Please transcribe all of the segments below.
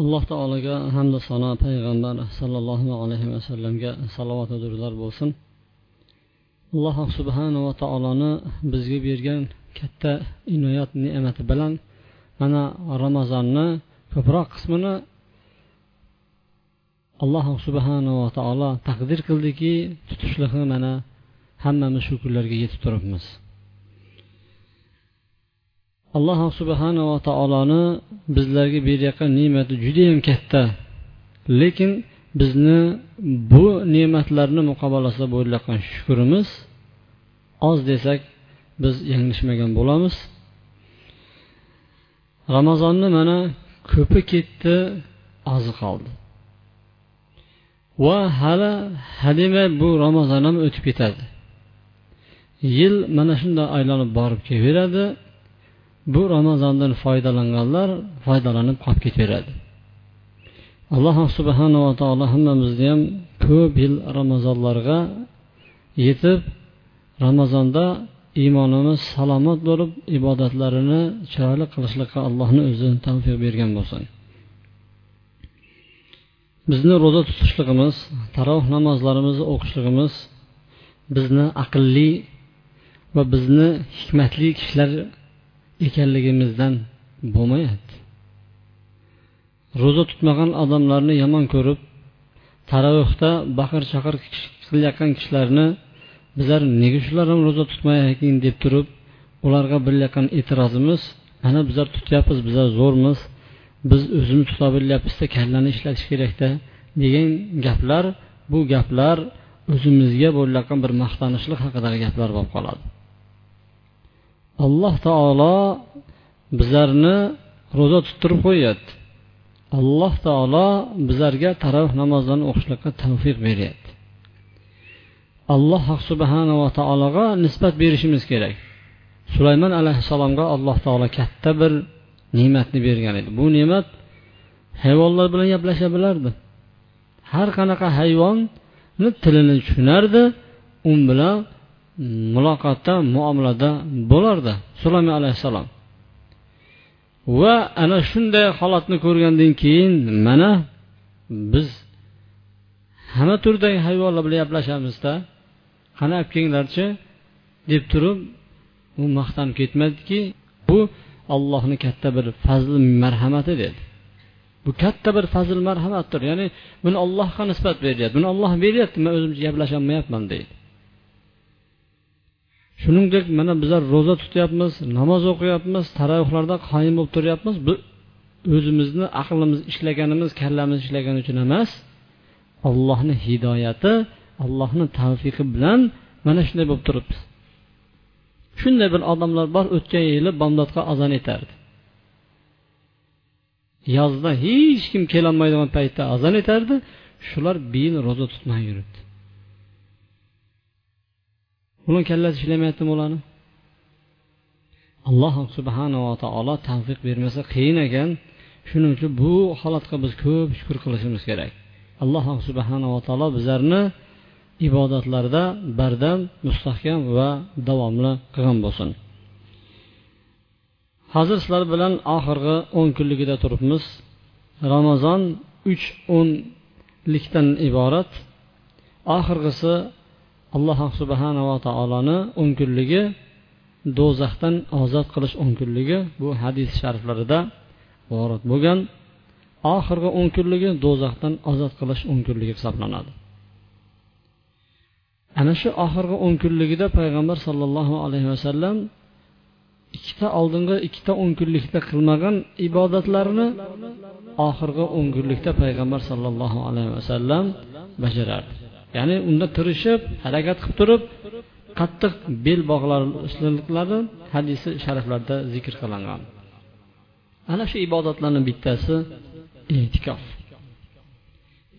Alloh taologa hamda sano payg'ambar sollallohu alayhi vasallamga salovat durlar bo'lsin. Alloh subhanava taoloni bizga bergan katta inoyat ne'mati bilan mana ramazonni ko'proq qismini alloh subhanava taolo taqdir qildiki tutishlig'i mana hammamiz shu kunlarga yetib turibmiz. Alloh subhanava taoloni bizlarga berayotgan ne'mati judayam katta. Lekin bizni bu ne'matlarni muqobalasida bo'layotgan shukurimiz oz desak biz yanglishmagan bo'lamiz. Ramazonni mana ko'pi ketdi ozi qoldi. Va hali hademay bu ramazon ham o'tib ketadi. Yil mana shunday aylanib borib kelaveradi. Bu ramazondan foydalanganlar foydalanib qolib ketaveradi. Alloh subhanava taolo hammamizni ham ko'p yil ramazonlarga yetib ramazonda iymonimiz salomat bo'lib ibodatlarini chiroyli qilishlikqa allohni o'zi tavfiq bergan bo'lsin. Bizni ro'za tutishligimiz taroh namozlarimizni o'qishligimiz bizni aqlli va bizni hikmatli kishilar ekanligimizdan bo'lmayapti. Ro'za tutmagan odamlarni yomon ko'rib taravihda baqir chaqir qilayotgan kishilarni bizlar nega shular ham ro'za tutmayekin deb turib ularga bilayotgan e'tirozimiz mana bizlar tutyapmiz bizlar zo'rmiz biz o'zimiz tuta bilyapmizda kallani ishlatish kerakda degan gaplar bu gaplar o'zimizga bo'layotgan bir maqtanishlik haqidagi gaplar bo'lib qoladi. Alloh taolo bizlarni ro'za tuttirib qo'yyapti. Alloh taolo bizlarga taravih namozlarini o'qishlikqa tavfiq beryapti. Alloh subhanava taologa nisbat berishimiz kerak. Sulaymon alayhissalomga alloh taolo katta bir ne'matni bergan edi. Bu ne'mat hayvonlar bilan gaplasha bilardi. Har qanaqa hayvonni tilini tushunardi u bilan muloqotda muomalada bo'lardi. Sulaymon alayhissalom. Va ana shunday holatni ko'rgandan keyin mana biz hamma turdagi hayvonlar bilan gaplashamizda qani olib kelinglarchi deb turib u maqtanib ketmadiki bu allohni katta bir fazli marhamati dedi. Bu katta bir fazl marhamatdir. Ya'ni buni allohga nisbat beryapti buni olloh beryapti man o'zimcha gaplasholmayapman deydi. Shuningdek mana bizlar ro'za tutyapmiz namoz o'qiyapmiz taravihlarda qoyim bo'lib turyapmiz. Bu o'zimizni aqlimiz ishlaganimiz kallamiz ishlagani uchun emas. Allohni hidoyati allohni tavfiqi bilan mana shunday bo'lib turibmiz shunday bir odamlar bor o'tgan yili bomdodga azon etardi. Yozda hech kim kelolmaydigan paytda azon etardi. Shular beyin ro'za tutmay yuribdi. Buni kallasi ishlamayaptimi ularni alloh subhanava taolo tavfiq bermasa qiyin ekan. Shuning uchun bu holatga biz ko'p shukur qilishimiz kerak. Alloh subhanava taolo bizlarni ibodatlarda bardam mustahkam va davomli qilgan bo'lsin. Hozir sizlar bilan oxirgi o'n kunligida turibmiz. Ramazon uch o'nlikdan iborat. Oxirgisi alloh subhanava taoloni o'n kunligi do'zaxdan ozod qilish o'n kunligi bu hadis shariflarida vorid bo'lgan. Oxirgi o'n kunligi do'zaxdan ozod qilish o'n kunligi hisoblanadi. Ana shu oxirgi o'n kunligida payg'ambar sollallohu alayhi vasallam ikkita oldingi ikkita o'n kunlikda qilmagan ibodatlarni oxirgi o'n kunlikda payg'ambar sollallohu alayhi vasallam bajarardi. Ya'ni unda tirishib harakat qilib turib qattiq bel bog'lashliklari hadisi shariflarda zikr qilingan. Ana shu ibodatlarni bittasi e'tikof.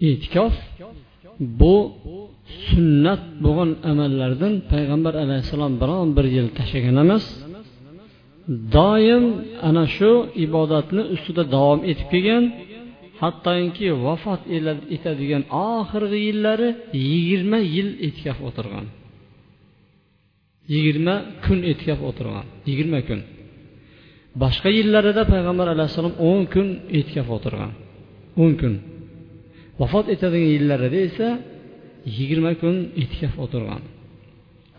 E'tikof bu sunnat bo'lgan amallardan payg'ambar alayhissalom biron bir yil tashlagan emas doim ana shu ibodatni ustida davom etib kelgan hattoki vafot etadigan oxirgi yillari yigirma yil etkaf o'tirgan. Yigirma kun etkaf o'tirgan yigirma kun. Boshqa yillarida payg'ambar alayhissalom o'n kun etkaf o'tirgan o'n kun. Vafot etadigan yillarida esa yigirma kun etkaf o'tirgan.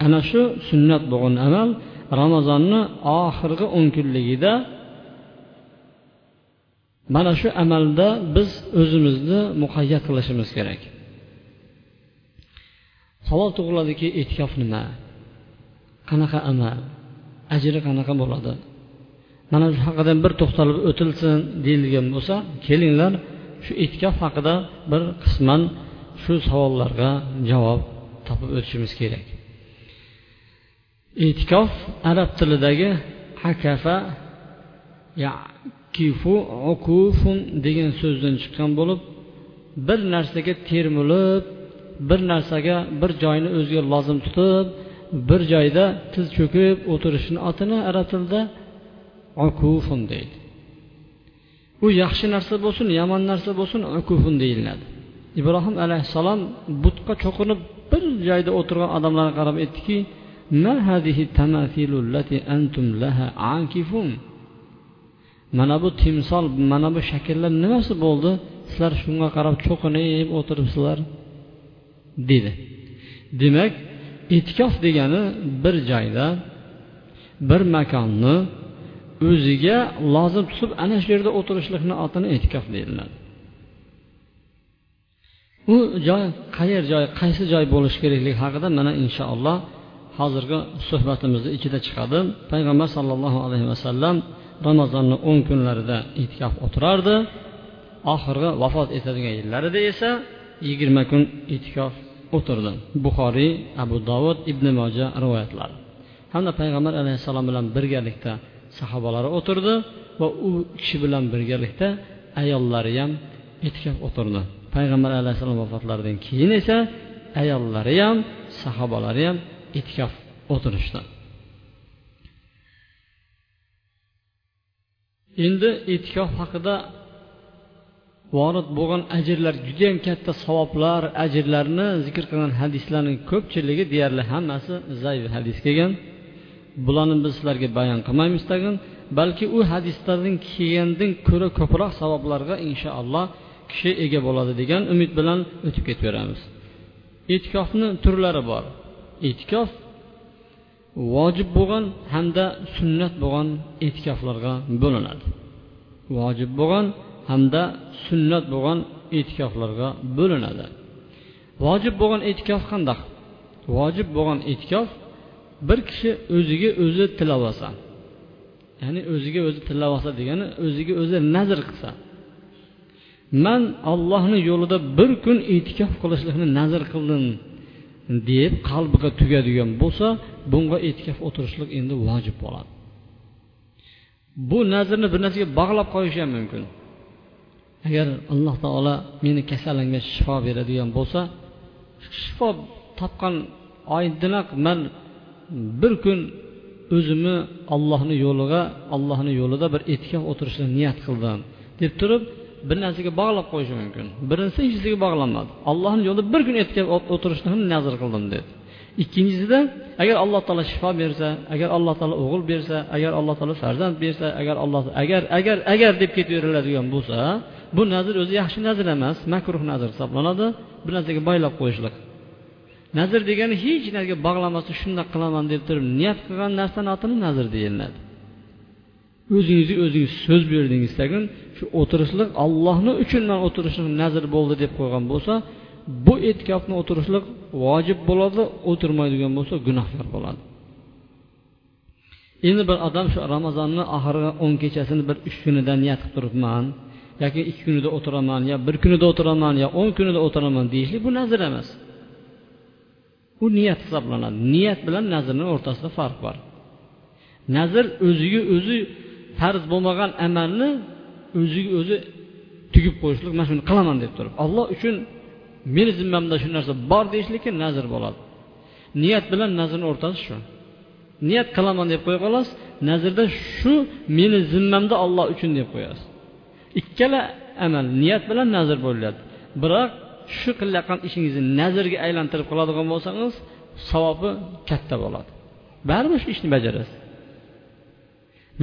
Ana shu sunnat bo'lgan amal ramazonni oxirgi o'n kunligida mana shu amalda biz o'zimizni muqayyat qilishimiz kerak. Savol tug'iladiki e'tikof nima? Qanaqa amal? Ajri qanaqa bo'ladi? Mana shu haqida bir to'xtalib o'tilsin deyilgan bo'lsa kelinglar shu e'tikof haqida bir qisman shu savollarga javob topib o'tishimiz kerak. E'tikof arab tilidagi hakafa kifu ukufun degan so'zdan chiqqan bo'lib bir narsaga termulib bir narsaga bir joyni o'ziga lozim tutib bir joyda tiz cho'kib o'tirishni otini arab tilida ukufun deydi. U yaxshi narsa bo'lsin yomon narsa bo'lsin ukufun deyiladi. Ibrohim alayhissalom butqa cho'qinib bir joyda o'tirgan odamlarga qarab aytdiki mana bu timsol mana bu shakllar nimasi bo'ldi? Sizlar shunga qarab cho'qinib o'tiribsizlar dedi. Demak e'tikof degani bir joyda bir makonni o'ziga lozim tutib ana shu yerda o'tirishlikni otini e'tikof deyiladi. U joy qayer joy qaysi joy bo'lishi kerakligi haqida mana inshaalloh hozirgi suhbatimizni ichida chiqadi. Payg'ambar sollallohu alayhi vasallam ramazonni o'n kunlarida e'tikof o'tirardi. Oxirgi vafot etadigan yillarida esa yigirma kun e'tikof o'tirdi. Buxoriy abu dovud ibn moja rivoyatlari. Hamda payg'ambar alayhissalom bilan birgalikda sahobalari o'tirdi va u kishi bilan birgalikda ayollari ham e'tikof o'tirdi. Payg'ambar alayhissalom vafotlaridan keyin esa ayollari ham sahobalari ham e'tikof o'tirishdi. Endi e'tikof haqida vorid bo'lgan ajrlar judayam katta savoblar ajrlarni zikr qilgan hadislarning ko'pchiligi deyarli hammasi zaif hadis kelgan. Bularni biz sizlarga bayon qilmaymiz tag'in balki u hadislardan kelgandan ko'ra ko'proq savoblarga inshaalloh kishi ega bo'ladi degan umid bilan o'tib ketaveramiz e'tikofni turlari bor. E'tikof vojib bo'lgan hamda sunnat bo'lgan e'tikoflarga bo'linadi. Vojib bo'lgan hamda sunnat bo'lgan e'tikoflarga bo'linadi. Vojib bo'lgan e'tikof qandaq vojib bo'lgan e'tikof bir kishi o'ziga o'zi tilab olsa ya'ni o'ziga o'zi tilab olsa degani o'ziga o'zi nazr qilsa. Man ollohni yo'lida bir kun e'tikof qilishlikni nazr qildim deb qalbiga tugadigan bo'lsa bunga e'tikof o'tirishlik endi vojib bo'ladi. Bu nazrni bir narsaga bog'lab qo'yishi ham mumkin. Agar alloh taolo meni kasalimga shifo beradigan bo'lsa shifo topgan oydinoq man bir kun o'zimni ollohni yo'liga ollohni yo'lida bir e'tikof o'tirishni niyat qildim deb turib bir narsaga bog'lab qo'yishi mumkin. Birinchisi ikkinchisiga bog'lanmadi. Allohni yo'lida bir kun e'tikof o'tirishni ham nazr qildim dedi. Ikkinchisida agar alloh taolo shifo bersa agar alloh taolo o'g'il bersa agar alloh taolo farzand bersa agar alloh agar agar agar deb ketaveriladigan bo'lsa bu nazr o'zi yaxshi nazr emas makruh nazr hisoblanadi. Bir narsaga boylab qo'yishlik. Nazr degani hech narsaga bog'lamasdan shundoq qilaman deb turib niyat qilgan narsani otini nazr deyiladi. O'zingizga o'zingiz so'z berdingiz tagin shu o'tirishlik ollohni uchun man o'tirishim nazr bo'ldi deb qo'ygan bo'lsa bu e'tikofni o'tirishlik vojib bo'ladi o'tirmaydigan bo'lsa gunohkor bo'ladi. Endi bir odam shu ramazonni oxirgi o'n kechasini bir uch kunida niyat qilib turibman yoki ikki kunida o'tiraman yo bir kunida o'tiraman yo o'n kunida o'tiraman deyishlik bu nazr emas. U niyat hisoblanadi. Niyat bilan nazrni o'rtasida farq bor. Nazr o'ziga o'zi farz bo'lmagan amalni o'ziga o'zi tugib qo'yishlik mana shuni qilaman deb turib. Alloh uchun meni zimmamda shu narsa bor deyishlikka nazr bo'ladi. Niyat bilan nazrni o'rtasi shu. Niyat qilaman deb qo'ya qolasiz nazrda shu meni zimmamda olloh uchun deb qo'yasiz. Ikkala amal niyat bilan nazr bo'ladi biroq shu qilayotgan ishingizni nazrga aylantirib qiladigan bo'lsangiz savobi katta bo'ladi. Baribir shu ishni bajarasiz.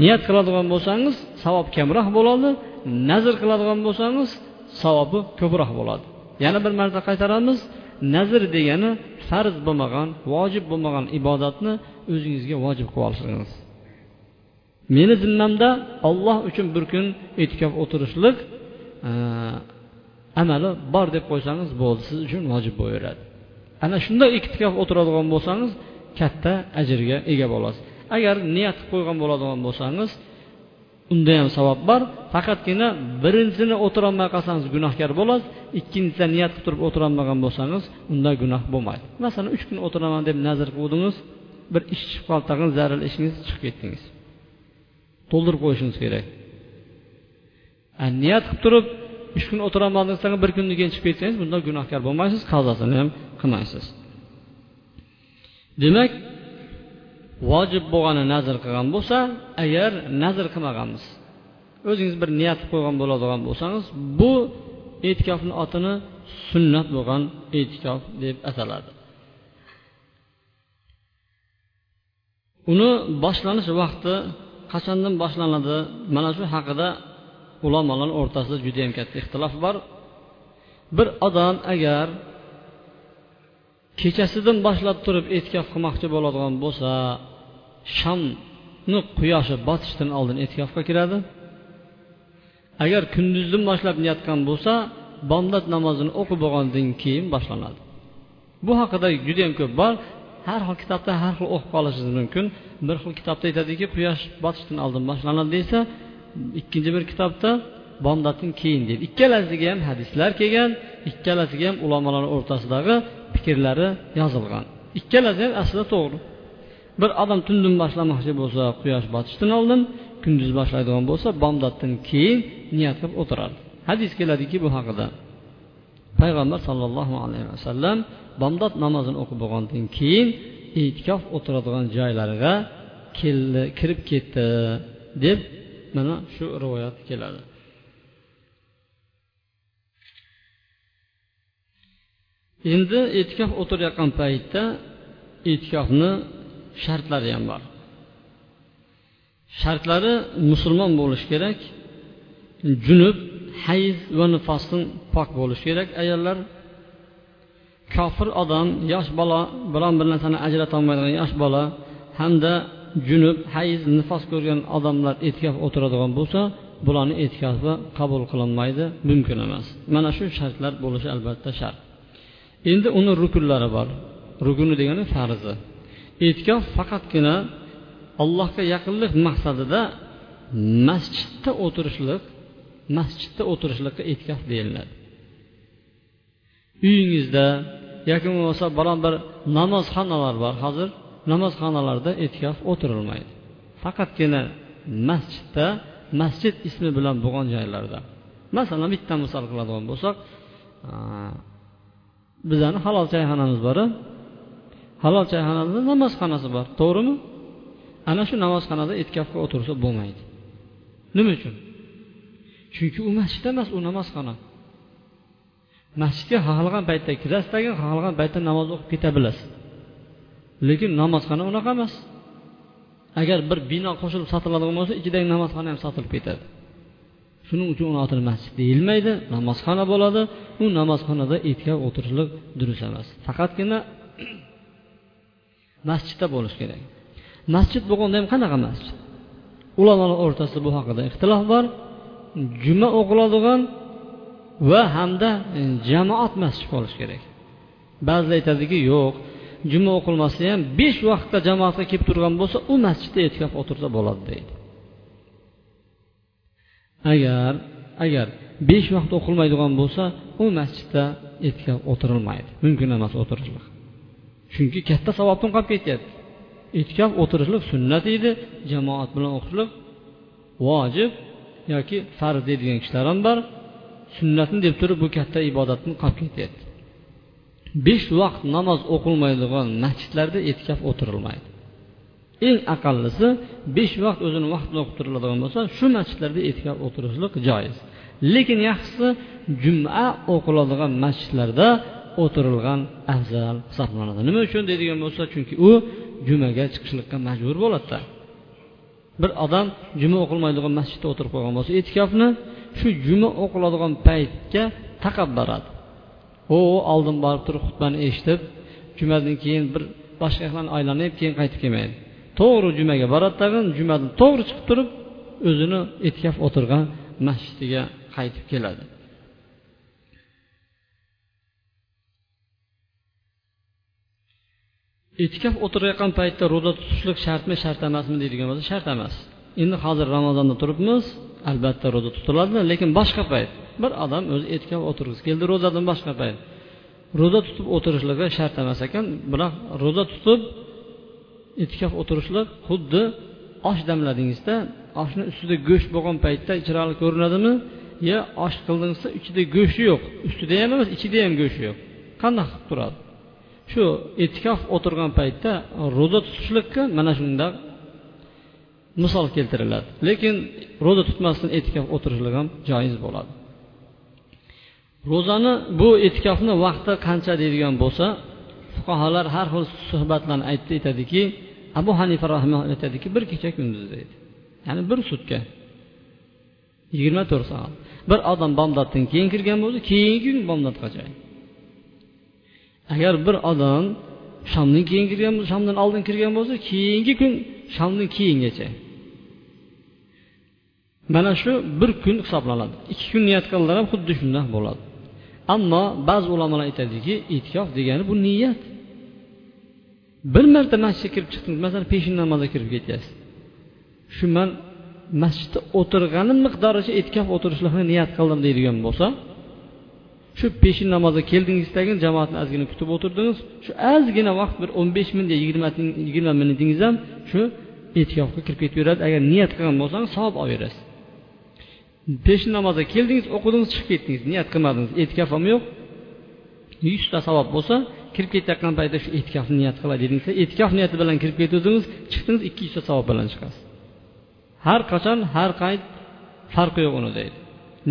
Niyat qiladigan bo'lsangiz savob kamroq bo'ladi nazr qiladigan bo'lsangiz savobi ko'proq bo'ladi. Yana bir marta qaytaramiz. Nazr degani farz bo'lmagan vojib bo'lmagan ibodatni o'zingizga vojib qilib olishingiz meni zimmamda olloh uchun bir kun e'tikof o'tirishlik e, amali bor deb qo'ysangiz bo'ldi siz uchun vojib bo'laveradi. Ana shunday e'tikof o'tiradigan bo'lsangiz katta ajrga ega bo'lasiz. Agar niyat qilib qo'ygan bo'ladigan bo'lsangiz unda ham savob bor. Faqatgina birinchisini o'tirolmay qolsangiz gunohkor bo'lasiz ikkinchisida niyat qilib turib o'tirolmagan bo'lsangiz unda gunoh bo'lmaydi. Masalan uch kun o'tiraman deb nazr qildingiz bir ish chiqib qoldi tag'in zaril ishingiz chiqib ketdingiz. To'ldirib qo'yishingiz kerak. Niyat qilib turib uch kun o'tiraman desangiz bir kundan keyin chiqib ketsangiz bunda gunohkor bo'lmaysiz qazosini ham qilmaysiz. Demak vojib bo'lgani nazr qilgan bo'lsa agar nazr qilmaganmiz o'zingiz bir niyat qilib qo'ygan bo'ladigan bo'lsangiz bu e'tikofni otini sunnat bo'lgan e'tikof deb ataladi. Uni boshlanish vaqti qachondan boshlanadi? Mana shu haqida ulamolar o'rtasida judayam katta ixtilof bor. Bir odam agar kechasidan boshlab turib e'tikof qilmoqchi bo'ladigan bo'lsa shamni quyoshi botishdan oldin e'tikofga kiradi. Agar kunduzdan boshlab niyat qilgan bo'lsa bomdod namozini o'qib bo'lgandan keyin boshlanadi. Bu haqida judayam ko'p bor. Har xil kitobda har xil o'qib qolishingiz mumkin. Bir xil kitobda aytadiki quyosh botishdan oldin boshlanadi desa ikkinchi bir kitobda bomdoddan keyin deydi. Ikkalasiga ham hadislar kelgan ikkalasiga ham ulamolar o'rtasidagi fikrlari yozilgan. Ikkalasi ham aslida to'g'ri. Bir odam tundan boshlamoqchi bo'lsa quyosh botishdan oldin kunduz boshlaydigan bo'lsa bomdoddan keyin niyat qilib o'tiradi. Hadis keladiki bu haqida. Payg'ambar sollallohu alayhi vasallam bomdod namozini o'qib bo'lgandan keyin e'tikof o'tiradigan joylariga keldi kirib ketdi deb mana shu rivoyat keladi. Endi e'tikof o'tirayotgan paytda e'tikofni shartlari ham bor. Shartlari musulmon bo'lishi kerak junub hayz va nifosdan pok bo'lishi kerak ayollar. Kofir odam yosh bola biron bir narsani ajratolmaydigan yosh bola hamda junub hayz nifos ko'rgan odamlar e'tikof o'tiradigan bo'lsa bularni e'tikofi qabul qilinmaydi mumkin emas. Mana shu shartlar bo'lishi albatta shart. Endi uni rukunlari bor. Rukuni degani farzi. E'tikof faqatgina allohga yaqinlik maqsadida masjidda o'tirishlik masjidda o'tirishlikqa e'tikof deyiladi uyingizda yoki bo'lmasa biron bir namozxonalar bor. Hozir namozxonalarda e'tikof o'tirilmaydi. Faqatgina masjidda masjid ismi bilan bo'lgan joylarda. Masalan bitta misol qiladigan bo'lsak bizani halol choyxonamiz bor halol choyxonamizda namozxonasi bor. To'g'rimi? Ana shu namozxonada etkafga o'tirsa bo'lmaydi. Nima uchun? Chunki u masjid emas u namozxona. Masjidga xohlagan paytda kirasiz xohlagan paytda namoz o'qib keta bilasiz. Lekin namozxona unaqa emas. Agar bir bino qo'shilib sotiladigan bo'lsa ichidagi namozxona ham sotilib ketadi. Shuning uchun uni otini masjid deyilmaydi namozxona bo'ladi. U namozxonada etkab o'tirishlik durust emas faqatgina masjidda bo'lishi kerak. Masjid bo'lganda ham qanaqa masjid? Ulamolar o'rtasida bu haqida ixtilof bor. Juma o'qiladigan va hamda e, jamoat masjid bo'lishi kerak. Ba'zilar aytadiki yo'q juma o'qilmasa ham besh vaqtda jamoatga kelib turgan bo'lsa u masjidda e'tikof o'tirsa bo'ladi deydi. Agar agar besh vaqt o'qilmaydigan bo'lsa u masjidda e'tikof o'tirilmaydi. Mumkin emas o'tirishlik chunki katta savobdan qolib ketyapti. E'tikof o'tirishlik sunnat edi jamoat bilan o'qishlik vojib yoki farz deydigan kishilar ham bor sunnatni deb turib bu katta ibodatni qolib ketyapti. Besh vaqt namoz o'qilmaydigan masjidlarda e'tikof o'tirilmaydi. Eng aqallisi besh vaqt o'zini vaqtida o'qib turiladigan bo'lsa shu masjidlarda e'tikof o'tirishlik joiz. Lekin yaxshisi juma o'qiladigan masjidlarda o'tirilgan afzal hisoblanadi. Nima uchun deydigan bo'lsa chunki u jumaga chiqishlikka majbur bo'ladida bir odam juma o'qilmaydigan masjidda o'tirib qolgan bo'lsa e'tikofni shu juma o'qiladigan paytga taqab boradi. U oldin borib turib xutbani eshitib jumadan keyin bir boshqa yoqlarni aylanib keyin qaytib kelmaydi. To'g'ri jumaga boradi tag'in jumadan to'g'ri chiqib turib o'zini etkaf o'tirgan masjidiga qaytib keladi. Etkaf o'tirayotgan paytda ro'za tutishlik shartmi shart emasmi deydigan bo'lsa shart emas. Endi hozir ramazonda turibmiz albatta ro'za tutiladi lekin boshqa payt. Bir odam o'zi etkaf o'tirgisi keldi ro'zadan boshqa payt. Ro'za tutib o'tirishligi shart emas ekan biroq ro'za tutib e'tikof o'tirishlik xuddi osh damladingizda oshni ustida go'sht bo'lgan paytda chiroyli ko'rinadimi? Yo osh qildingizda ichida go'shti yo'q ustida ham emas ichida ham go'shti yo'q. Qanday qilib turadi? Shu e'tikof o'tirgan paytda ro'za tutishlikka mana shundoq misol keltiriladi. Lekin ro'za tutmasdan e'tikof o'tirishlik ham joiz bo'ladi. Ro'zani bu e'tikofni vaqti qancha deydigan bo'lsa fuqarolar har xil suhbatlarni aytdi aytadiki abu hanifa rahma aytadiki bir kecha kunduz deydi ya'ni bir sutka yigirma to'rt soat. Bir odam bomdoddan keyin kirgan bo'lsa keyingi kun bomdodgacha agar bir odam shomdan keyin kirgan bo'lsa shomdan oldin kirgan bo'lsa keyingi kun shomdan keyingacha. Mana shu bir kun hisoblanadi. Ikki kun niyat qildilar ham xuddi shundoq bo'ladi. Ammo ba'zi ulamolar aytadiki e'tikof degani bu niyat. Bir marta masjidga kirib chiqdingiz. Masalan peshin namozga kirib ketyapsiz. Shu man masjidda o'tirganim miqdoricha e'tikof o'tirishlikni niyat qildim deydigan bo'lsa shu peshin namozga keldingizdagi jamoatni ozgina kutib o'tirdingiz. Shu ozgina vaqt bir o'n besh minut yigirma yigirma minutingiz ham shu e'tikofga kirib ketaveradi. Agar niyat qilgan bo'lsangiz savob olaverasiz peshin namozga keldingiz o'qidingiz chiqib ketdingiz. Niyat qilmadingiz. E'tikof ham yo'q. Yuzta savob bo'lsa kirib ketayotgan paytda shu e'tikofni niyat qilay dedingiz e'tikof niyati bilan kirib ketuvdingiz chiqdingiz ikki yuzta savob bilan chiqasiz. Har qachon har qayt farqi yo'q uni deydi.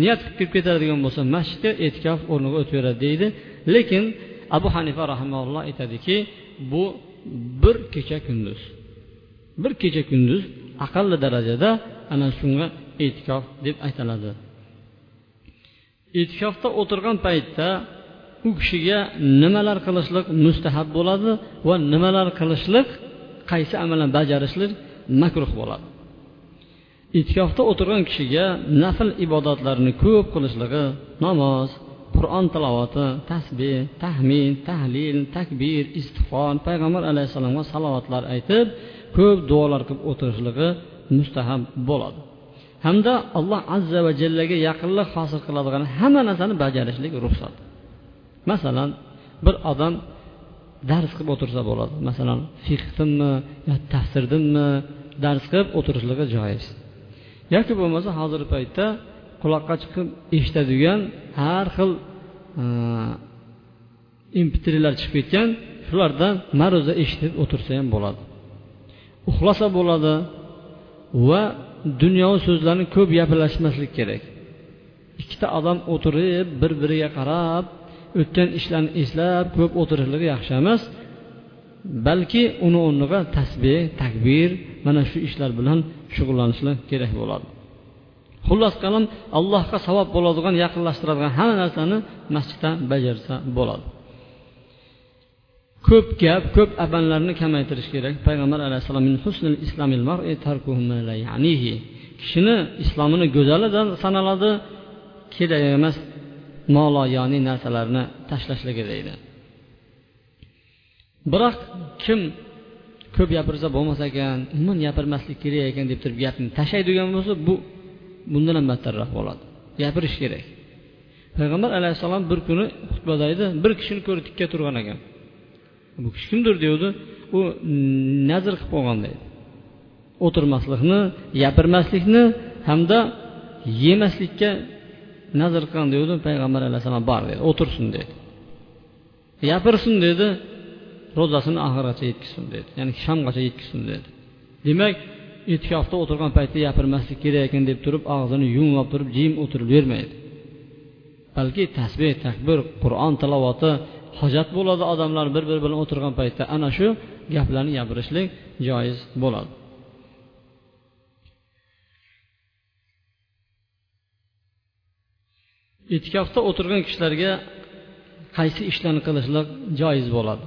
Niyat qilib kirib ketadigan bo'lsa masjidga e'tikof o'rniga o'taveradi deydi. Lekin abu hanifa rahimalloh aytadiki bu bir kecha kunduz. Bir kecha kunduz aqalli darajada ana shunga e'tikof deb aytiladi. E'tikofda o'tirgan paytda u kishiga nimalar qilishlik mustahab bo'ladi va nimalar qilishlik qaysi amalni bajarishlik makruh bo'ladi. Itkofda o'tirgan kishiga nafl ibodatlarni ko'p qilishligi namoz qur'on tilovati tasbeh tahmin tahlil takbir istig'for payg'ambar alayhissalomga salovatlar aytib ko'p duolar qilib o'tirishligi mustahab bo'ladi. Hamda alloh azza va jallaga yaqinlik hosil qiladigan hamma narsani bajarishlik ruxsat. Masalan bir odam dars qilib o'tirsa bo'ladi. Masalan fiqdinmi yo tafsirdinmi dars qilib o'tirishligi joiz. Yoki bo'lmasa hozirgi paytda quloqqa chiqib eshitadigan har xil e, impitrilar chiqib ketgan shulardan ma'ruza eshitib o'tirsa ham bo'ladi. Uxlasa bo'ladi va dunyoviy so'zlarni ko'p gaplashmaslik kerak. Ikkita odam o'tirib bir biriga qarab o'tgan ishlarni eslab ko'p o'tirishligi yaxshi emas. Balki uni o'rniga tasbeh takbir mana shu ishlar bilan shug'ullanishlik kerak bo'ladi. Xullas qalam allohga savob bo'ladigan yaqinlashtiradigan hamma narsani masjidda bajarsa bo'ladi. Ko'p gap ko'p amallarni kamaytirish kerak. Payg'ambar alayhissalom kishini islomini go'zalidan sanaladi kerak emas. Noloyoniy narsalarni tashlashligi deydi. Biroq kim ko'p gapirsa bo'lmas ekan umuman gapirmaslik kerak ekan deb turib gapni tashlaydigan bo'lsa bu bundan ham battarroq bo'ladi. Gapirish kerak. Payg'ambar alayhissalom bir kuni xutbada edi bir kishini ko'rib tikka turgan ekan. Bu kishi kimdir devdi u nazr qilib qo'ygan deydi. O'tirmaslikni gapirmaslikni hamda yemaslikka nazr qilgin degandi payg'ambar alayhissalom bor dedi o'tirsin dedi. Gapirsin dedi ro'zasini oxirigacha yetkazsin dedi. Ya'ni shamgacha yetkazsin dedi. Demak itikofda o'tirgan paytda gapirmaslik kerak ekan deb turib og'zini yumib turib jim o'tiravermaydi balki tasbeh takbir qur'on tilovati hojat bo'ladi odamlar bir biri bilan o'tirgan paytda. Ana shu gaplarni gapirishlik joiz bo'ladi. E'tikofda o'tirgan kishilarga qaysi ishlarni qilishlik joiz bo'ladi?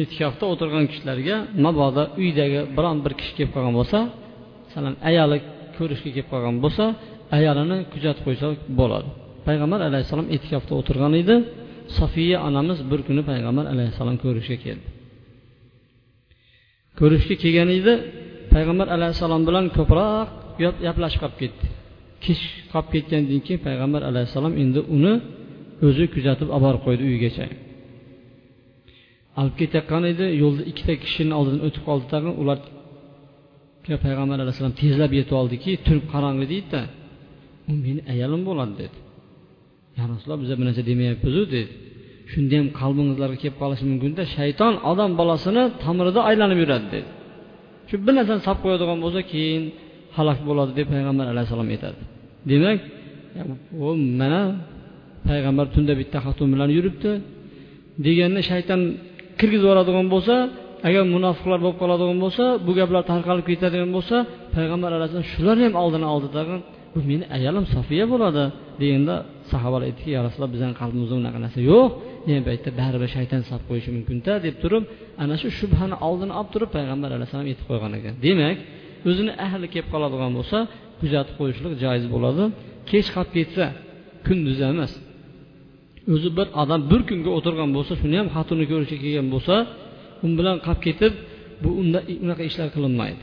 E'tikofda o'tirgan kishilarga mabodo uydagi biron bir kishi kelib qolgan bo'lsa masalan ayoli ko'rishga kelib qolgan bo'lsa ayolini kuzatib qo'ysa bo'ladi. Payg'ambar alayhissalom e'tikofda o'tirgan edi. Sofiya onamiz bir kuni payg'ambar alayhissalom ko'rishga keldi. Ko'rishga kelgan edi. Payg'ambar alayhissalom bilan ko'proq gaplashib qolib ketdi. Kech qolib ketgandan keyin payg'ambar alayhissalom endi uni o'zi kuzatib olib borib qo'ydi uyigacha. Olib ketayotgan edi yo'lda ikkita kishini oldidan o'tib qoldi tag'in ular payg'ambar alayhissalom tezlab yetib oldiki turib qorong'i deydida u meni ayolim bo'ladi dedi. Ya rasululloh biza bir narsa demayapmizu dedi. Shunda ham qalbingizlarga kelib qolishi mumkinda shayton odam bolasini tomirida aylanib yuradi dedi. Shu bir narsani solib qo'yadigan bo'lsa keyin halok bo'ladi deb payg'ambar alayhissalom aytadi. Demak u mana payg'ambar tunda bitta xotin bilan yuribdi. Deganda shayton kirgizib yuboradigan bo'lsa agar munofiqlar bo'lib qoladigan bo'lsa bu gaplar tarqalib ketadigan bo'lsa payg'ambar alayhissalom shularni ham oldini oldi tag'in bu meni ayolim sofiya bo'ladi deganda sahobalar aytdiki ya rasululloh bizani qalbimizda unaqa narsa yo'q. Degan paytda baribir shayton solib qo'yishi mumkinda deb turib ana shu shubhani oldini olib turib payg'ambar alayhissalom aytib qo'ygan ekan. Demak o'zini ahli kelib qoladigan bo'lsa kuzatib qo'yishlik joiz bo'ladi. Kech qolib ketsa kunduz emas. O'zi bir odam bir kunga o'tirgan bo'lsa shuni ham xotinni ko'rishga kelgan bo'lsa u bilan qolib ketib bu unda unaqa ishlar qilinmaydi.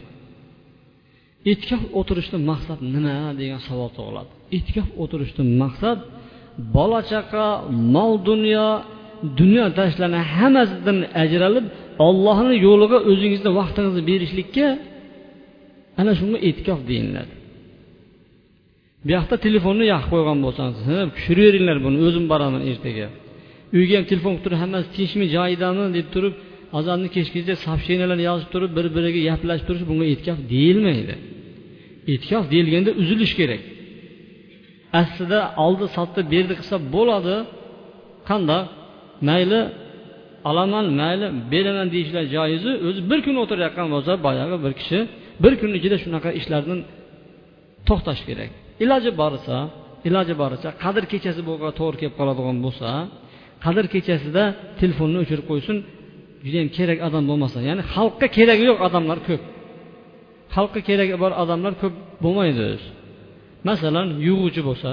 E'tikof o'tirishdan maqsad nima degan savol tug'iladi. E'tikof o'tirishdan maqsad bola chaqa mol dunyo dunyo tashlarni hammasidan ajralib ollohni yo'liga o'zingizni vaqtingizni berishlikka ana shunga e'tikof deyiladi. Bu yoqda telefonni yoqib qo'ygan bo'lsangiz tushiraveringlar buni o'zim boraman ertaga. Uyga ham telefon qilib turib hammasi tinchmi joyidami deb turib azonni kechgacha сообщениялар yozib turib bir biriga gaplashib turish bunga e'tikof deyilmaydi. E'tikof deyilganda uzilish kerak. Aslida oldi sotdi berdi qilsa bo'ladi. Qandoq? Mayli olaman mayli beraman deyishlar joizu o'zi bir kun o'tirayotgan bo'lsa boyagi bir kishi bir kun ichida shunaqa ishlardan to'xtash kerak. Iloji boricha iloji boricha qadr kechasi bo'lgan to'g'ri kelib qoladigan bo'lsa qadr kechasida telefonni o'chirib qo'ysin judayam kerak odam bo'lmasa. Ya'ni xalqqa keragi yo'q odamlar ko'p. Xalqqa keragi bor odamlar ko'p bo'lmaydi. O'zi masalan yug'uvchi bo'lsa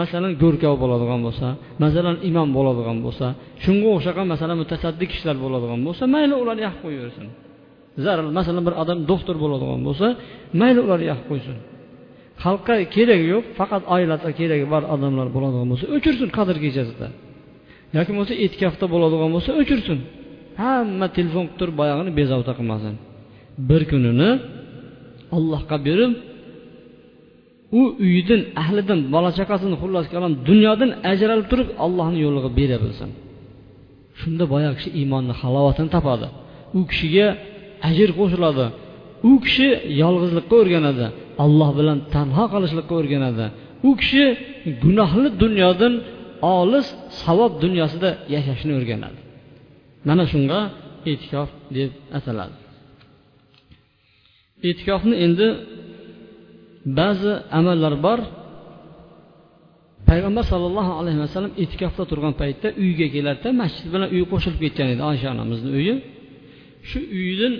masalan go'rkov bo'ladigan bo'lsa masalan imom bo'ladigan bo'lsa shunga o'xshagan masalan mutasaddi kishilar bo'ladigan bo'lsa mayli ular yoqib qo'yaversin. Zarur. Masalan bir odam doktor bo'ladigan bo'lsa mayli ular yoqib qo'ysin. Xalqqa keragi yo'q faqat oilasiga keragi bor odamlar bo'ladigan bo'lsa o'chirsin qadr kechasida. Yoki bo'lmasa etkafda bo'ladigan bo'lsa o'chirsin. Hamma telefon qilib turib boyag'ini bezovta qilmasin. Bir kunini allohga berib u uyidan ahlidan bola chaqasini xullas kalom dunyodan ajralib turib allohni yo'liga bera bilsin shunda boyagi kishi iymonni halovatini topadi. U kishiga ajr qo'shiladi. U kishi yolg'izlikka o'rganadi alloh bilan tanho qolishlikka o'rganadi. U kishi gunohli dunyodan olis savob dunyosida yashashni o'rganadi. Mana shunga e'tikof deb ataladi. E'tikofni endi ba'zi amallar bor. Payg'ambar sollallohu alayhi vasallam e'tikofda turgan paytda uyga keladida masjid bilan uyi qo'shilib ketgan edi oysha onamizni uyi. Shu uydan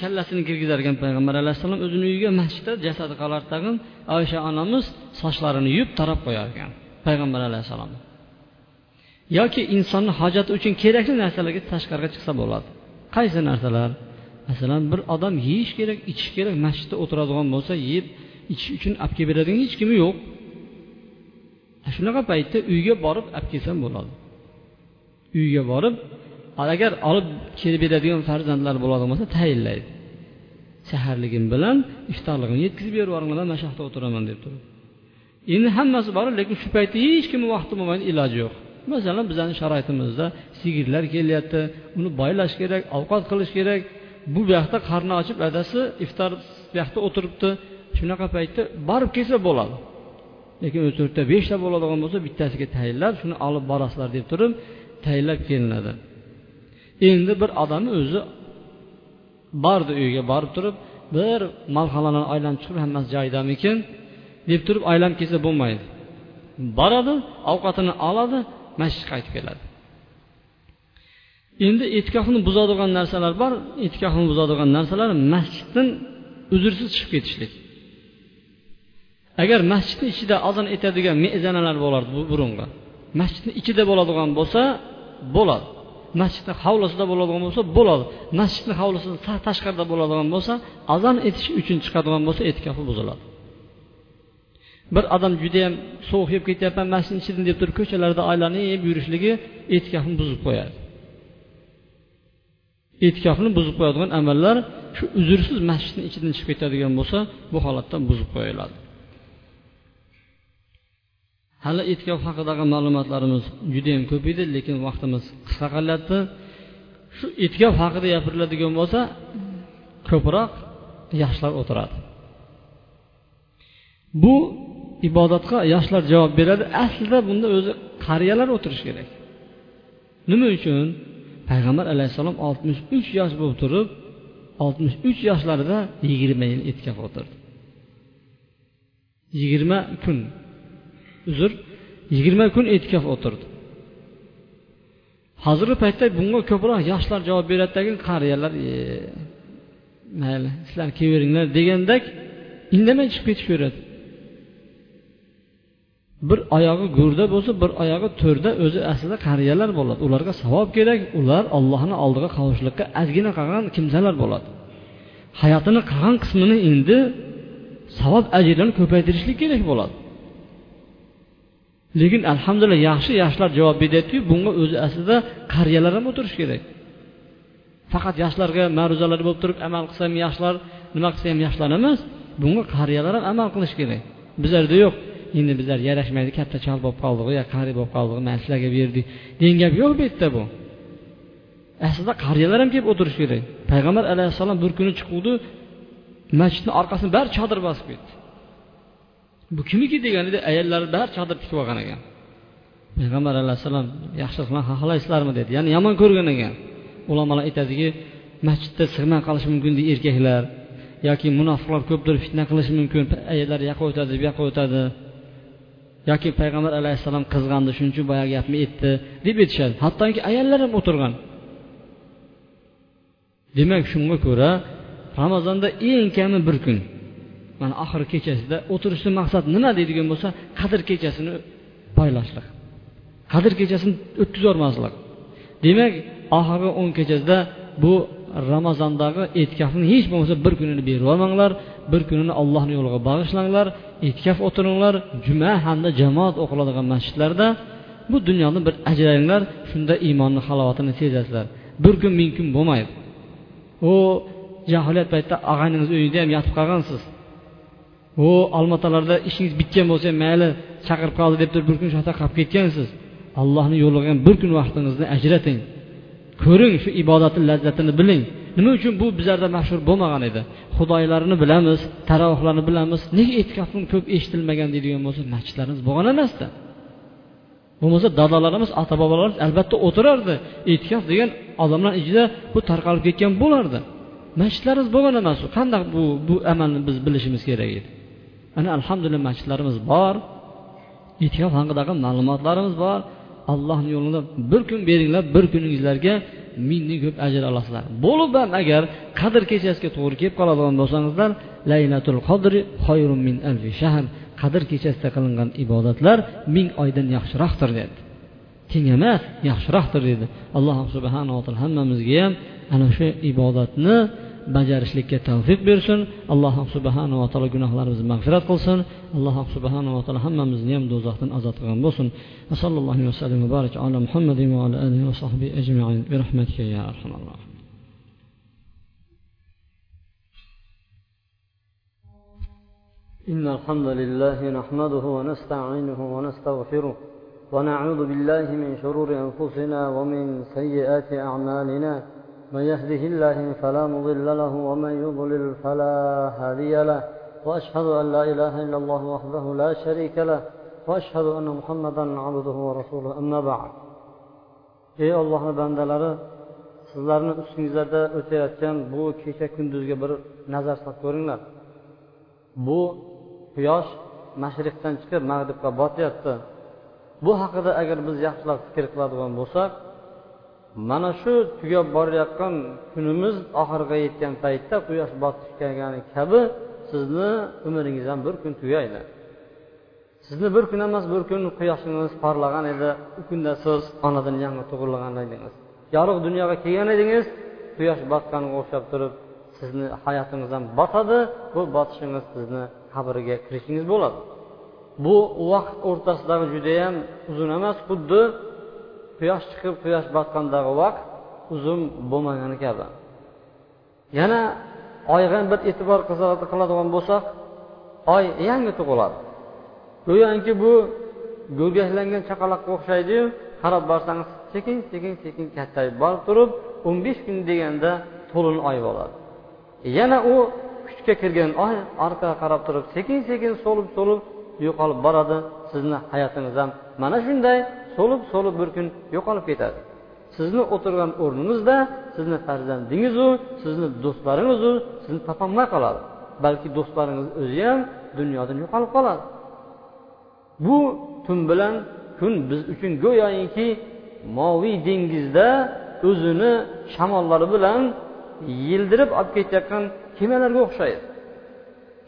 kallasini kirgizar ekan payg'ambar alayhissalom o'zini uyiga masjidda jasadi qolar tag'in oysha onamiz sochlarini yuvib tarab qo'yar ekan payg'ambar alayhissalom yoki insonni hojati uchun kerakli narsalarga tashqariga chiqsa bo'ladi. Qaysi narsalar? Masalan bir odam yeyish kerak ichish kerak masjidda o'tiradigan bo'lsa yeb ichish uchun olib kelib beradigan hech kimi yo'q. Shunaqa paytda uyga borib olib kelsam bo'ladi. Uyga borib agar olib kelib beradigan farzandlar bo'ladigan bo'lsa tayinlaydi. Saharligim bilan iftorligimni yetkazib berib yuboringlar mana shu yoqda o'tiraman deb turib. Endi hammasi bor lekin shu paytda hech kimni vaqti bo'lmaydi iloji yo'q. Masalan bizani sharoitimizda sigirlar kelyapti uni boylash kerak ovqat qilish kerak. Bu buyoqda qarni ochib adasi iftor bu yoqda o'tiribdi. Shunaqa paytda borib kelsa bo'ladi. Lekin uch to'rtta beshta bo'ladigan bo'lsa bittasiga tayinlab shuni olib borasizlar deb turib tayinlab kelinadi. Endi bir odamni o'zi bordi uyiga borib turib bir malhalarni aylanib chiqib hammasi joyidamikin? deb turib aylanib kelsa bo'lmaydi. Boradi ovqatini oladi masjidga qaytib keladi. Endi e'tikofni buzadigan narsalar bor. E'tikofni buzadigan narsalar masjiddan uzrsiz chiqib ketishlik. Agar masjidni ichida azon etadigan mezanalar bo'lardi bu burungi masjidni ichida bo'ladigan bo'lsa bo'ladi. Masjidni hovlisida bo'ladigan bo'lsa bo'ladi. Masjidni hovlisidan tashqarida bo'ladigan bo'lsa azon etish uchun chiqadigan bo'lsa e'tikofi buziladi. Bir odam judayam sovuq yeb ketyapman masjidni ichidan deb turib ko'chalarda aylanib yurishligi e'tikofni buzib qo'yadi. E'tikofni buzib qo'yadigan amallar shu uzrsiz masjidni ichidan chiqib ketadigan bo'lsa bu holatda buzib qo'yiladi. Hali e'tikof haqidagi ma'lumotlarimiz judayam ko'p edi lekin vaqtimiz qisqa qolyapti shu e'tikof haqida gapiriladigan bo'lsa ko'proq yoshlar o'tiradi. Bu ibodatga yoshlar javob beradi. Aslida bunda o'zi qariyalar o'tirishi kerak. Nima uchun? Payg'ambar alayhissalom oltmish uch yosh bo'lib turib oltmish uch yoshlarida yigirma yil e'tikof o'tirdi. Yigirma kun uzr yigirma kun e'tikof o'tirdi. Hozirgi paytda bunga ko'proq yoshlar javob beradidagi qariyalar e, mayli sizlar kelaveringlar degandek indamay chiqib ketishaveradi bir oyog'i go'rda bo'lsa bir oyog'i to'rda o'zi aslida qariyalar bo'ladi. Ularga savob kerak ular allohni oldiga qovushlikka ozgina qolgan kimsalar bo'ladi. Hayotini qolgan qismini endi savob ajrlarni ko'paytirishlik kerak bo'ladi. Lekin alhamdulillah yaxshi yoshlar javob beryaptiyu bunga o'zi aslida qariyalar ham o'tirishi kerak. Faqat yoshlarga ma'ruzalar bo'lib turib amal qilsa ham yoshlar nima qilsa ham yoshlar emas bunga qariyalar ham amal qilishi kerak. Bizlarda yo'q. Endi bizlar yarashmaydi katta chol bo'lib qoldik yo qari bo'lib qoldik mana sizlarga berdik. Degan gap yo'q bu yerda bu. Aslida qariyalar ham kelib o'tirishi kerak. Payg'ambar alayhissalom bir kuni chiquvdi masjidni orqasini bari chodir bosib ketdi. Bu kimniki deganida ayollari bari chodir tikib olgan ekan. Payg'ambar alayhissalom yaxshilik bilan xohlaysizlarmi dedi. Ya'ni yomon ko'rgan ekan. Ulamolar aytadiki masjidda sig'may qolishi mumkin deydi erkaklar yoki munofiqlar ko'pdir fitna qilishi mumkin ayollar yoqqa o'tadi bu yoqqa o'tadi yoki payg'ambar alayhissalom qizg'andi shuning uchun boyagi gapni aytdi deb aytishadi hattoki ayollar ham o'tirgan. Demak shunga ko'ra ramazonda eng kami bir kun mana oxirgi kechasida o'tirishni maqsad nima deydigan bo'lsa qadr kechasini poylashlik qadr kechasini o'tkazib demak oxirgi o'n kechasida bu ramazondagi e'tikofni hech bo'lmasa bir kunini berib yubormanglar bir kunini allohni yo'liga bag'ishlanglar e'tikof o'tiringlar juma hamda jamoat o'qiladigan masjidlarda bu dunyoni bir ajranglar shunda iymonni halovatini sezasizlar. Bir kun ming kun bo'lmaydi. U jahiliyat paytida og'ayningiz uyida ham yotib qolgansiz. U olmaotalarda ishingiz bitgan bo'lsa mayli chaqirib qoldi deb turib bir kun shu yoqda qolib ketgansiz. Allohni yo'liga bir kun vaqtingizni ajrating. Ko'ring shu ibodatni lazzatini biling. Nima uchun bu bizlarda mashhur bo'lmagan edi? Xudoylarni bilamiz tarovihlarni bilamiz. Nega e'tikofni ko'p eshitilmagan deydigan bo'lsa masjidlarimiz bo'lgan emasda bo'lmasa dadolarimiz ota bobolarimiz albatta o'tirardi. E'tikof degan odamlar ichida bu tarqalib ketgan bo'lardi. Masjidlarimiz bo'lgan emas. Qanday bu bu amalni biz bilishimiz kerak edi? Ana alhamdulillah masjidlarimiz bor. E'tikof haqidagi ma'lumotlarimiz bor. Allohni yo'lida bir kun beringlar bir kuningizlarga mingdan ko'p ajr olasizlar. Bo'lib ham agar qadr kechasiga to'g'ri kelib qoladigan bo'lsangizlar laylatul qadri min alfi shahr. Qadr kechasida qilingan ibodatlar ming oydan yaxshiroqdir dedi. Teng emas yaxshiroqdir dedi. Alloh subhanava taolo hammamizga ham ana shu ibodatni bajarishlikka tavfiq bersin alloh subhanava taolo gunohlarimizni mag'firat qilsin alloh subhanava taolo hammamizni ham do'zaxdan ozod qilgan bo'lsin sallallohu vasallam va barak ala muhammadin va ala alihi va sahbihi ajmain bi rahmatika ya arhamar إن الحمد لله نحمده ونستعينه ونستغفره ونعوذ بالله من شرور أنفسنا ومن سيئات أعمالنا من يهده الله فلا مضل له ومن يضلل فلا هادي له واشهد ان لا اله الا الله وحده لا شريك له واشهد ان محمدا عبده ورسوله. اما بعد. Ey ollohni bandalari sizlarni ustingizlarda o'tayotgan bu kecha kunduzga bir nazar solib ko'ringlar. Bu quyosh mashriqdan chiqib mag'ribga botyapti. Bu haqida agar biz yaxshilab fikr qiladigan bo'lsak mana shu tugab borayotgan kunimiz oxiriga yetgan paytda quyosh botib kelgani kabi sizni umringiz ham bir kun tugaydi. Sizni bir kun emas bir kun quyoshingiz porlagan edi. U kunda siz onadan yangi tug'ilgan edingiz. Yorug' dunyoga kelgan edingiz quyosh botganga o'xshab turib sizni hayotingiz ham botadi. Bu botishingiz sizni qabrga kirishingiz bo'ladi. Bu vaqt o'rtasidagi judayam uzun emas xuddi quyosh chiqib quyosh botgandagi vaqt uzun bo'lmagani kabi. Yana oyga bir e'tibor qiladigan bo'lsak oy yangi tug'iladi. Go'yoki bu go'rgaklangan chaqaloqqa o'xshaydiyu qarab borsangiz sekin sekin sekin kattayib borib turib o'n besh kun deganda to'lin oy bo'ladi. Yana u kuchga kirgan oy orqaga qarab turib sekin sekin so'lib so'lib yo'qolib boradi. Sizni hayotingiz ham mana shunday so'lib so'lib bir kun yo'qolib ketadi. Sizni o'tirgan o'rningizda sizni farzandingizu sizni do'stlaringizu sizni topolmay qoladi. Balki do'stlaringiz o'zi ham dunyodan yo'qolib qoladi. Bu tun bilan kun biz uchun go'yoki moviy dengizda o'zini shamollari bilan yildirib olib ketayotgan kemalarga o'xshaydi.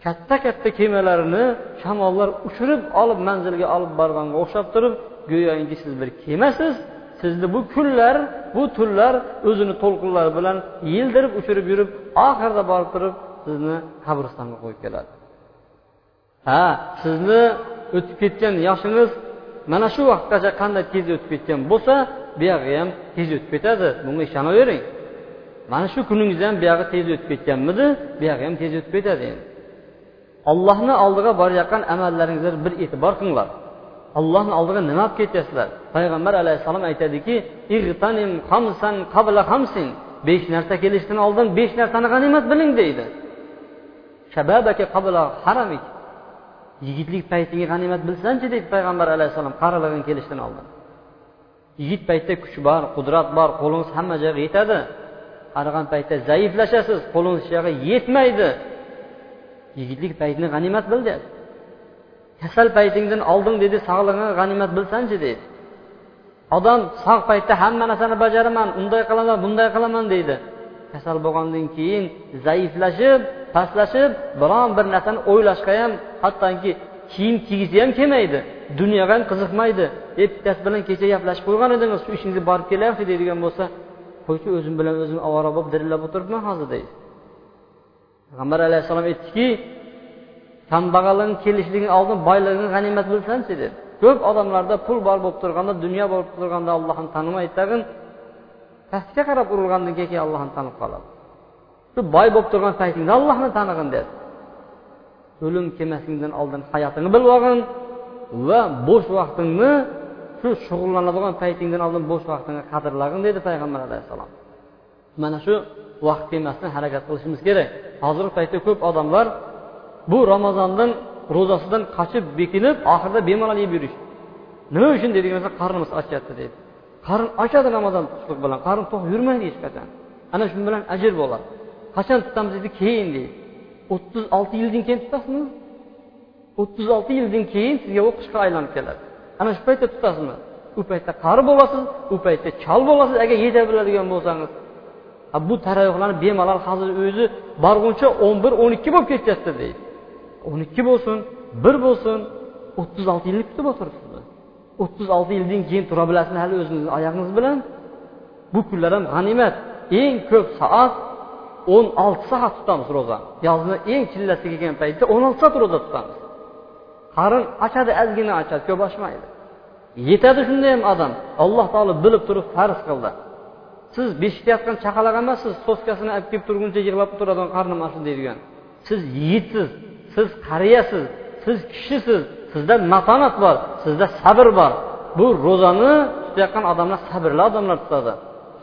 Katta katta kemalarni shamollar uchirib olib manzilga olib borganga o'xshab turib go'yoki siz bir kemasiz sizni bu kunlar bu tunlar o'zini to'lqinlari bilan yildirib uchirib yurib oxirida borib turib sizni qabristonga qo'yib keladi. Ha sizni o'tib ketgan yoshingiz mana shu vaqtgacha qanday tez o'tib ketgan bo'lsa buyog'i ham tez o'tib ketadi. Bunga ishonavering mana shu kuningiz ham buyog'i tez o'tib ketganmidi buyog'i ham tez o'tib ketadi endi. Ollohni oldiga borayotgan amallaringizga bir e'tibor qilinglar. Allohni oldiga nima olib ketyapsizlar? Payg'ambar alayhissalom aytadiki besh narsa kelishdan oldin besh narsani g'animat biling deydi. Yigitlik paytingga g'animat bilsanchi deydi payg'ambar alayhissalom qarilig'ing kelishdan oldin. Yigit paytda kuch bor qudrat bor qo'lingiz hamma joyga yetadi. Qarigan paytda zaiflashasiz qo'lingiz hech yoqqa yetmaydi. Yigitlik paytini g'animat bil deyapti. Kasal paytingdan oldin dedi sog'lig'ingni g'animat bilsanchi deydi odam sog' paytda hamma narsani bajaraman unday qilaman bunday qilaman deydi. Kasal bo'lgandan keyin zaiflashib pastlashib biron bir narsani o'ylashga ham hattoki kiyim kiygisi ham kelmaydi dunyoga ham qiziqmaydi. E bittasi bilan kecha gaplashib qo'ygan edingiz shu ishingizga borib kelyapti deydigan bo'lsa qo'ychi o'zim bilan o'zim ovora bo'lib dirillab o'tiribman hozir deydi. Payg'ambar alayhissalom aytdiki kambag'allikni kelishligini oldin boyligini g'animat bilsanchi deb ko'p odamlarda pul bor bo'lib turganda dunyo bo'lib turganda ollohni tanimaydi tag'in pastga qarab urilgandan keyin ollohni tanib qoladi. Shu boy bo'lib turgan paytingda allohni tanig'in dedi. O'lim kelmasligidan oldin hayotingni bilib olg'in va bo'sh vaqtingni shu shug'ullanadigan paytingdan oldin bo'sh vaqtingni qadrlag'in dedi payg'ambar alayhissalom. Mana shu vaqt kelmasdan harakat qilishimiz kerak. Hozirgi paytda ko'p odamlar bu ramazondan ro'zasidan qochib bekinib oxirida bemalol yeb yurish. Nima uchun deydi bo'lsa qarnimiz ochyapti deydi. Qarn ochadi ramazon tuqlik bilan qarn to'q yurmaydi hech qachon. Ana shu bilan ajr bo'ladi qachon tutamiz deydi keyin deydi. O'ttiz olti yildan keyin tutasizmi? O'ttiz olti yildan keyin sizga u qishqa aylanib keladi. Ana shu paytda tutasizmi? U paytda qari bo'lasiz u paytda chol bo'lasiz agar yeta biladigan bo'lsangiz. Bu taravihlarni bemalol hozir o'zi borguncha o'n bir o'n ikki bo'lib ketyapti deydi. O'n ikki bo'lsin bir bo'lsin o'ttiz olti yilni kutib o'tiribsizmi o'ttiz olti yildan keyin tura bilasizmi hali o'zingizni oyog'ingiz bilan? Bu kunlar ham g'animat. Eng ko'p soat o'n olti soat tutamiz ro'za. Yozni eng chillasi kelgan paytda o'n olti soat ro'za tutamiz. Qarin ochadi ozgina ochadi ko'p ochmaydi yetadi shunda ham odam. Alloh taolo bilib turib farz qildi. Siz beshikda yotgan chaqaloq emassiz soskasini olib kelib turguncha yig'lab turadigan qarnim ochdi deydigan. Siz yigitsiz siz qariyasiz siz kishisiz sizda matonat bor sizda sabr bor. Bu ro'zani tutayotgan odamlar sabrli odamlar tutadi.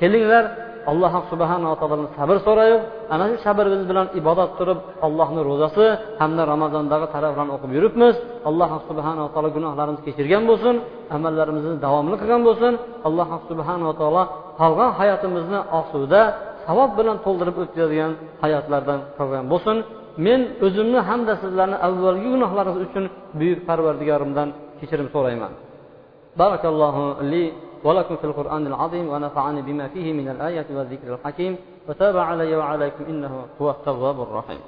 Kelinglar alloh subhanava taolodan sabr so'raylik ana shu sabrimiz bilan ibodat turib allohni ro'zasi hamda ramazondagi taraflarni o'qib yuribmiz. Alloh subhanava taolo gunohlarimizni kechirgan bo'lsin amallarimizni davomli qilgan bo'lsin. Alloh subhanava taolo qolgan hayotimizni osuda savob bilan to'ldirib o'tkazadigan hayotlardan qilgan bo'lsin. men o'zimni hamda sizlarni avvalgi gunohlaringiz uchun buyuk parvardigorimdan kechirim so'rayman barakallohu li ولكم في القرآن العظيم ونفعني بما فيه من الآيات والذكر الحكيم وتاب علي وعليكم إنه هو التواب الرحيم